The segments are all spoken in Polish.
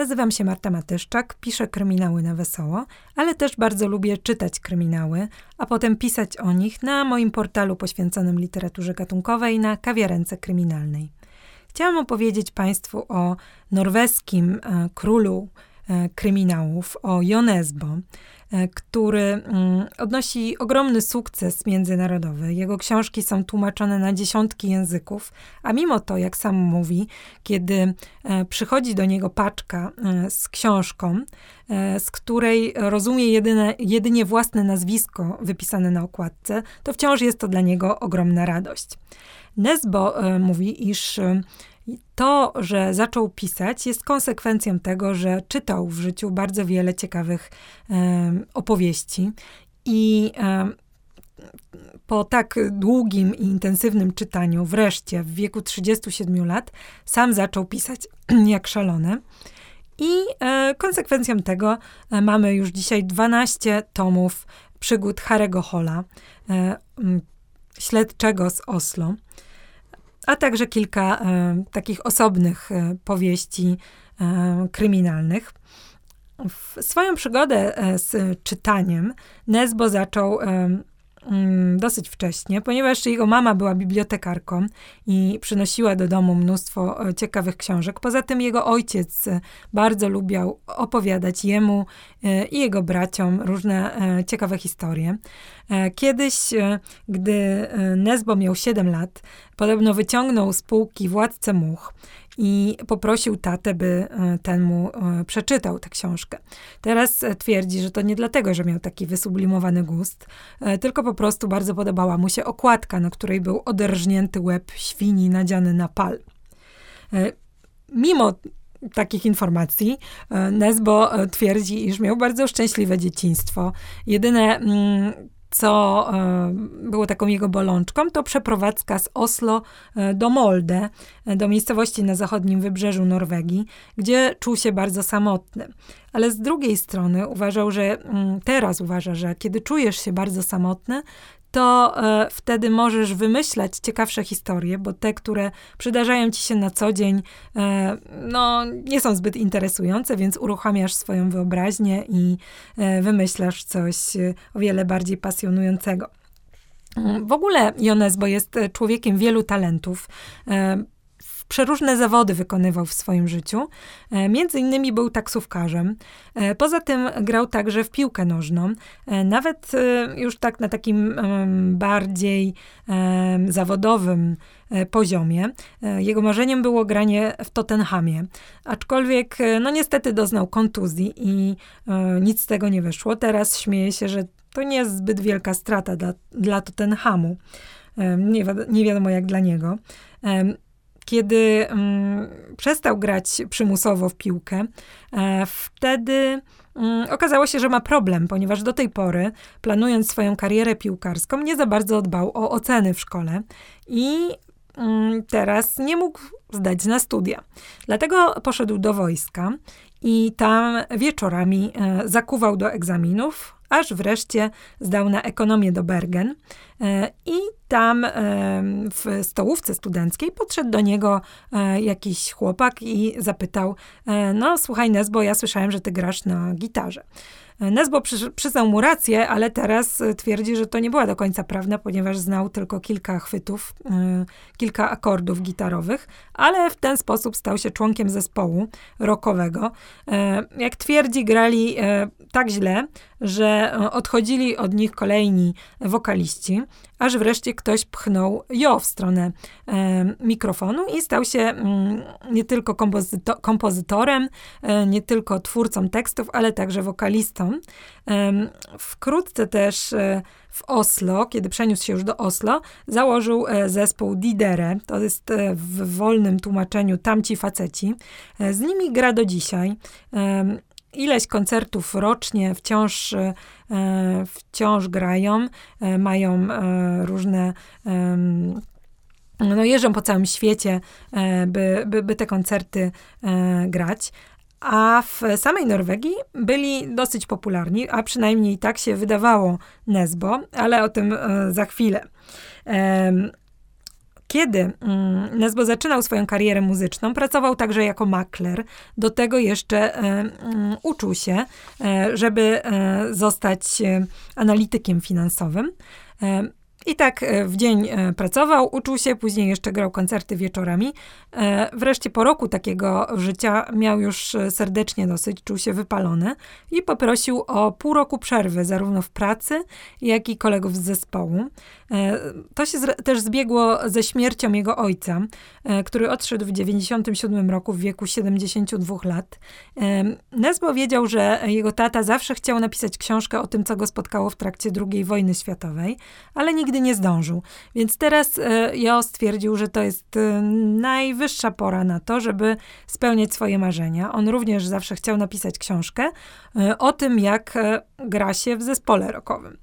Nazywam się Marta Matyszczak, piszę kryminały na wesoło, ale też bardzo lubię czytać kryminały, a potem pisać o nich na moim portalu poświęconym literaturze gatunkowej na kawiarence kryminalnej. Chciałam opowiedzieć Państwu o norweskim e, królu kryminałów, o Jonesbo, E, który mm, odnosi ogromny sukces międzynarodowy. Jego książki są tłumaczone na dziesiątki języków, a mimo to, jak sam mówi, kiedy e, przychodzi do niego paczka e, z książką, z której rozumie jedyne, jedynie własne nazwisko wypisane na okładce, to wciąż jest to dla niego ogromna radość. Nesbo mówi, iż to, że zaczął pisać, jest konsekwencją tego, że czytał w życiu bardzo wiele ciekawych opowieści i po tak długim i intensywnym czytaniu, wreszcie w wieku 37 lat, sam zaczął pisać jak szalony. I e, konsekwencją tego e, mamy już dzisiaj 12 tomów przygód Harego Hola, e, śledczego z Oslo a także kilka e, takich osobnych e, powieści e, kryminalnych. W swoją przygodę z czytaniem Nesbo zaczął dosyć wcześnie, ponieważ jego mama była bibliotekarką i przynosiła do domu mnóstwo e, ciekawych książek. Poza tym jego ojciec e, bardzo lubiał opowiadać jemu e, i jego braciom różne ciekawe historie. Kiedyś, gdy Nesbo miał 7 lat, podobno wyciągnął z półki Władcę Much i poprosił tatę, by e, ten mu e, przeczytał tę książkę. Teraz e, twierdzi, że to nie dlatego, że miał taki wysublimowany gust, tylko po prostu bardzo podobała mu się okładka, na której był oderżnięty łeb świni nadziany na pal. Mimo takich informacji. Nesbo twierdzi, iż miał bardzo szczęśliwe dzieciństwo. Jedyne mm, co e, było taką jego bolączką, to przeprowadzka z Oslo e, do Molde, e, do miejscowości na zachodnim wybrzeżu Norwegii, gdzie czuł się bardzo samotny. Ale z drugiej strony uważał, że mm, teraz uważa, że kiedy czujesz się bardzo samotny, to e, wtedy możesz wymyślać ciekawsze historie, bo te, które przydarzają ci się na co dzień, e, no, nie są zbyt interesujące, więc uruchamiasz swoją wyobraźnię i e, wymyślasz coś e, o wiele bardziej pasjonującego. W ogóle Jonesbo jest człowiekiem wielu talentów. Przeróżne zawody wykonywał w swoim życiu. E, między innymi był taksówkarzem. E, poza tym grał także w piłkę nożną. E, nawet już tak na takim bardziej zawodowym poziomie. Jego marzeniem było granie w Tottenhamie. Aczkolwiek, no niestety doznał kontuzji i nic z tego nie wyszło. Teraz śmieje się, że to nie jest zbyt wielka strata dla, dla Tottenhamu. Nie, nie wiadomo jak dla niego kiedy um, przestał grać przymusowo w piłkę, e, wtedy um, okazało się, że ma problem, ponieważ do tej pory, planując swoją karierę piłkarską, nie za bardzo dbał o oceny w szkole i um, teraz nie mógł zdać na studia. Dlatego poszedł do wojska i tam wieczorami e, zakuwał do egzaminów, aż wreszcie zdał na ekonomię do Bergen e, i tam e, w stołówce studenckiej podszedł do niego e, jakiś chłopak i zapytał, no słuchaj Nesbo, ja słyszałem, że ty grasz na gitarze. Nesbo przy, przyznał mu rację, ale teraz twierdzi, że to nie była do końca prawda, ponieważ znał tylko kilka chwytów, kilka akordów gitarowych, ale w ten sposób stał się członkiem zespołu rockowego. Jak twierdzi, grali tak źle, że e, odchodzili od nich kolejni wokaliści, aż wreszcie ktoś pchnął jo w stronę e, mikrofonu i stał się mm, nie tylko kompozyto kompozytorem, e, nie tylko twórcą tekstów, ale także wokalistą. E, wkrótce też e, w Oslo, kiedy przeniósł się już do Oslo, założył e, zespół Didere. To jest w wolnym tłumaczeniu tamci faceci. Z nimi gra do dzisiaj ileś koncertów rocznie wciąż, e, wciąż grają, e, mają e, różne no jeżdżą po całym świecie, by, by, by te koncerty grać. A w samej Norwegii byli dosyć popularni, a przynajmniej tak się wydawało Nesbo, ale o tym za chwilę. Kiedy mm, Nesbo zaczynał swoją karierę muzyczną, pracował także jako makler. Do tego jeszcze mm, uczył się, żeby zostać analitykiem finansowym. I tak e, w dzień e, pracował, uczył się, później jeszcze grał koncerty wieczorami. E, wreszcie po roku takiego życia miał już serdecznie dosyć, czuł się wypalony i poprosił o pół roku przerwy, zarówno w pracy, jak i kolegów z zespołu. To się też zbiegło ze śmiercią jego ojca, który odszedł w 97 roku w wieku 72 lat. Nesbo wiedział, że jego tata zawsze chciał napisać książkę o tym, co go spotkało w trakcie II wojny światowej, ale nigdy nigdy nie zdążył. Więc teraz e, Jo stwierdził, że to jest e, najwyższa pora na to, żeby spełniać swoje marzenia. On również zawsze chciał napisać książkę e, o tym, jak gra się w zespole rockowym.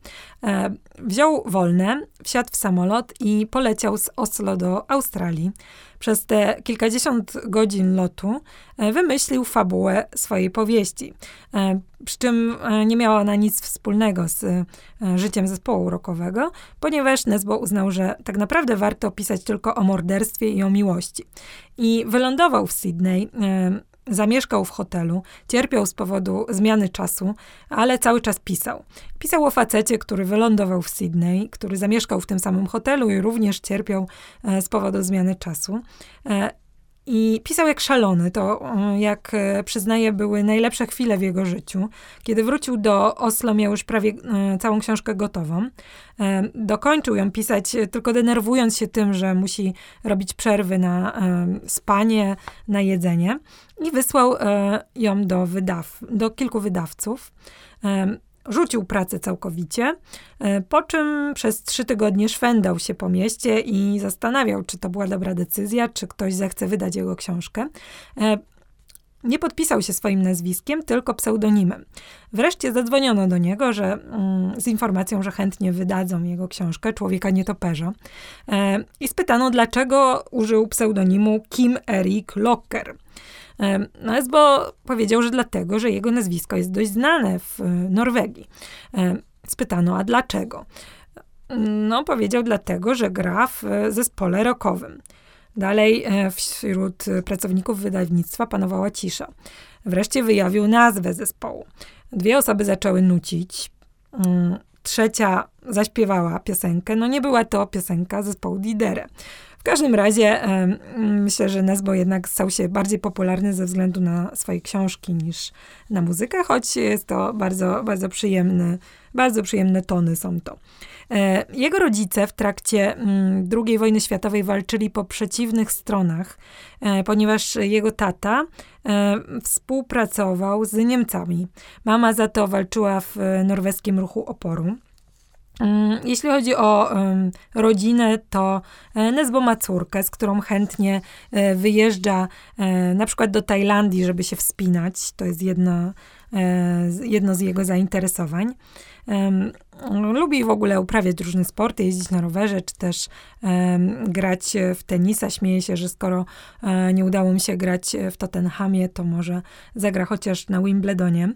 Wziął wolne, wsiadł w samolot i poleciał z Oslo do Australii przez te kilkadziesiąt godzin lotu e, wymyślił fabułę swojej powieści. E, przy czym e, nie miała ona nic wspólnego z życiem zespołu rockowego, ponieważ Nesbo uznał, że tak naprawdę warto pisać tylko o morderstwie i o miłości. I wylądował w Sydney Zamieszkał w hotelu, cierpiał z powodu zmiany czasu, ale cały czas pisał. Pisał o facecie, który wylądował w Sydney, który zamieszkał w tym samym hotelu i również cierpiał e, z powodu zmiany czasu. E, I pisał jak szalony. To, e, jak przyznaję, były najlepsze chwile w jego życiu. Kiedy wrócił do Oslo, miał już prawie całą książkę gotową. Dokończył ją pisać, tylko denerwując się tym, że musi robić przerwy na spanie, na jedzenie i wysłał e, ją do, wydaw, do kilku wydawców. E, rzucił pracę całkowicie, e, po czym przez trzy tygodnie szwendał się po mieście i zastanawiał, czy to była dobra decyzja, czy ktoś zechce wydać jego książkę. Nie podpisał się swoim nazwiskiem, tylko pseudonimem. Wreszcie zadzwoniono do niego że, mm, z informacją, że chętnie wydadzą jego książkę Człowieka Nietoperza. E, I spytano, dlaczego użył pseudonimu Kim Erik Locker. No bo powiedział, że dlatego, że jego nazwisko jest dość znane w e, Norwegii. Spytano, a dlaczego? No, powiedział dlatego, że gra w e, zespole rockowym. Dalej e, wśród pracowników wydawnictwa panowała cisza. Wreszcie wyjawił nazwę zespołu. Dwie osoby zaczęły nucić. Mm, trzecia zaśpiewała piosenkę. No nie była to piosenka zespołu Didere każdym razie myślę, że Nesbo jednak stał się bardziej popularny ze względu na swoje książki niż na muzykę, choć jest to bardzo, bardzo przyjemny, bardzo przyjemne tony są to. E, jego rodzice w trakcie mm, II wojny światowej walczyli po przeciwnych stronach, e, ponieważ jego tata e, współpracował z Niemcami. Mama za to walczyła w norweskim ruchu oporu. Mm, jeśli chodzi o rodzinę, to e, Nesbo ma córkę, z którą chętnie e, wyjeżdża e, na przykład do Tajlandii, żeby się wspinać. To jest jedno, jedno z jego zainteresowań. Lubi w ogóle uprawiać różne sporty, jeździć na rowerze, czy też grać w tenisa. Śmieje się, że skoro e, nie udało mi się grać w Tottenhamie, to może zagra chociaż na Wimbledonie.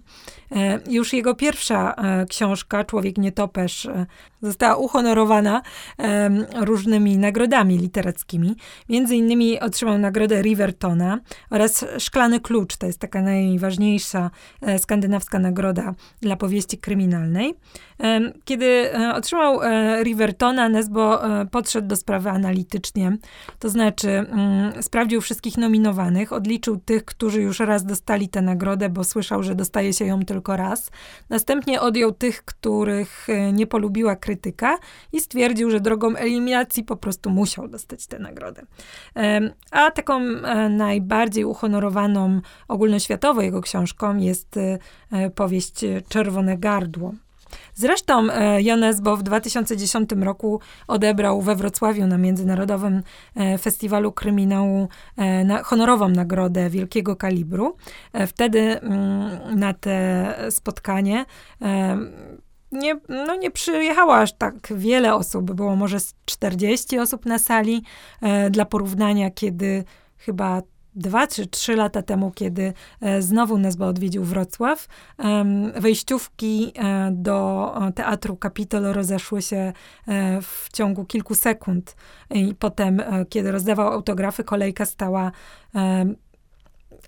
E, już jego pierwsza e, książka, Człowiek nietoperz, została uhonorowana różnymi nagrodami literackimi. Między innymi otrzymał nagrodę Rivertona oraz Szklany Klucz. To jest taka najważniejsza skandynawska nagroda dla powieści kryminalnej. Kiedy e, otrzymał e, Rivertona, Nesbo e, podszedł do sprawy analitycznie, to znaczy mm, sprawdził wszystkich nominowanych, odliczył tych, którzy już raz dostali tę nagrodę, bo słyszał, że dostaje się ją tylko raz. Następnie odjął tych, których nie polubiła krytyka i stwierdził, że drogą eliminacji po prostu musiał dostać tę nagrodę. A taką najbardziej uhonorowaną ogólnoświatowo jego książką jest powieść Czerwone Gardło. Zresztą e, Jones, bo w 2010 roku odebrał we Wrocławiu na Międzynarodowym e, Festiwalu Kryminału e, na, honorową nagrodę wielkiego kalibru. Wtedy mm, na te spotkanie nie, no nie przyjechało aż tak wiele osób, było może 40 osób na sali. Dla porównania, kiedy chyba dwa czy trzy lata temu, kiedy e, znowu Nesbo odwiedził Wrocław, wejściówki e, do Teatru Kapitol rozeszły się w ciągu kilku sekund. I potem, kiedy rozdawał autografy, kolejka stała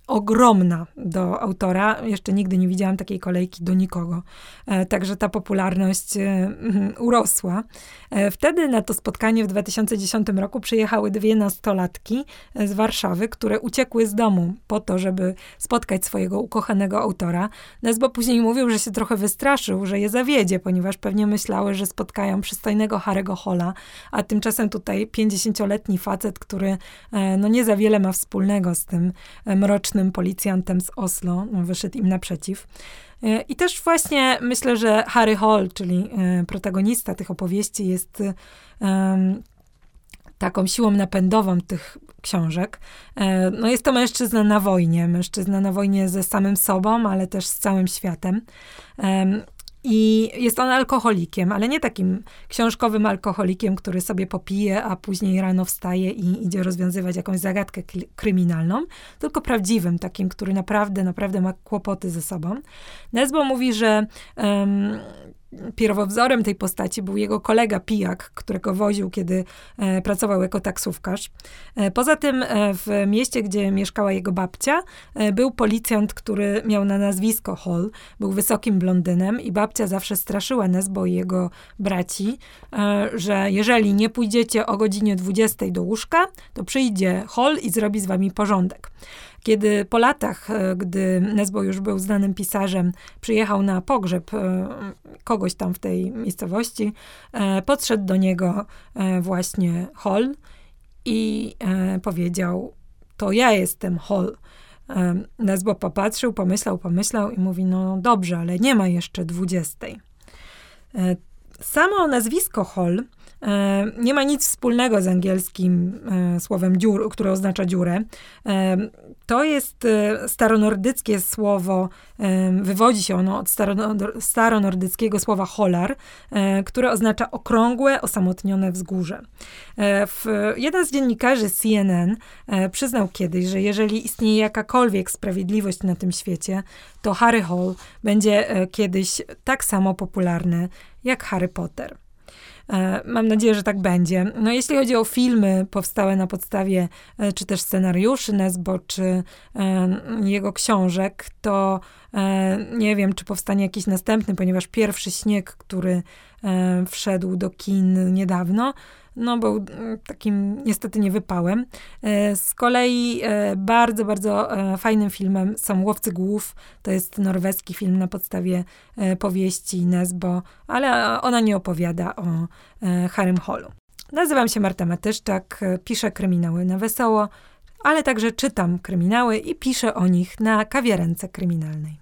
ogromna do autora. Jeszcze nigdy nie widziałam takiej kolejki do nikogo. E, także ta popularność e, mhm, urosła. E, wtedy na to spotkanie w 2010 roku przyjechały dwie nastolatki z Warszawy, które uciekły z domu po to, żeby spotkać swojego ukochanego autora. Nesbo później mówił, że się trochę wystraszył, że je zawiedzie, ponieważ pewnie myślały, że spotkają przystojnego Harego Hola, a tymczasem tutaj 50-letni facet, który no nie za wiele ma wspólnego z tym mrocznym policjantem z Oslo, no, wyszedł im naprzeciw. E, I też właśnie myślę, że Harry Hall, czyli e, protagonista tych opowieści, jest um, taką siłą napędową tych książek. No jest to mężczyzna na wojnie, mężczyzna na wojnie ze samym sobą, ale też z całym światem. I jest on alkoholikiem, ale nie takim książkowym alkoholikiem, który sobie popije, a później rano wstaje i idzie rozwiązywać jakąś zagadkę kryminalną, tylko prawdziwym, takim, który naprawdę, naprawdę ma kłopoty ze sobą. Nesbo mówi, że um, pierwowzorem tej postaci był jego kolega pijak, którego woził, kiedy e, pracował jako taksówkarz. E, poza tym e, w mieście, gdzie mieszkała jego babcia, był policjant, który miał na nazwisko Hall. Był wysokim blondynem i babcia zawsze straszyła Nesbo i jego braci, że jeżeli nie pójdziecie o godzinie 20 do łóżka, to przyjdzie Hall i zrobi z wami porządek. Kiedy po latach, e, gdy Nesbo już był znanym pisarzem, przyjechał na pogrzeb e, kogoś tam w tej miejscowości, e, podszedł do niego właśnie Hall i powiedział: To ja jestem Hall. Nesbo popatrzył, pomyślał, pomyślał i mówi: No dobrze, ale nie ma jeszcze dwudziestej. Samo nazwisko Hall nie ma nic wspólnego z angielskim e, słowem dziur, które oznacza dziurę. E, to jest staronordyckie słowo, wywodzi się ono od staronordyckiego słowa holar, które oznacza okrągłe, osamotnione wzgórze. Jeden z dziennikarzy CNN przyznał kiedyś, że jeżeli istnieje jakakolwiek sprawiedliwość na tym świecie, to Harry Hall będzie kiedyś tak samo popularny jak Harry Potter. E, mam nadzieję, że tak będzie. No jeśli chodzi o filmy powstałe na podstawie e, czy też scenariuszy Nesbo, czy e, jego książek, to nie wiem, czy powstanie jakiś następny, ponieważ pierwszy śnieg, który wszedł do kin niedawno, no był mm, takim niestety niewypałem. E, z kolei e, bardzo, bardzo e, fajnym filmem są Łowcy Głów. To jest norweski film na podstawie powieści Nesbo, ale ona nie opowiada o Harrym Hallu. Nazywam się Marta Matyszczak, piszę kryminały na wesoło, ale także czytam kryminały i piszę o nich na kawiarence kryminalnej.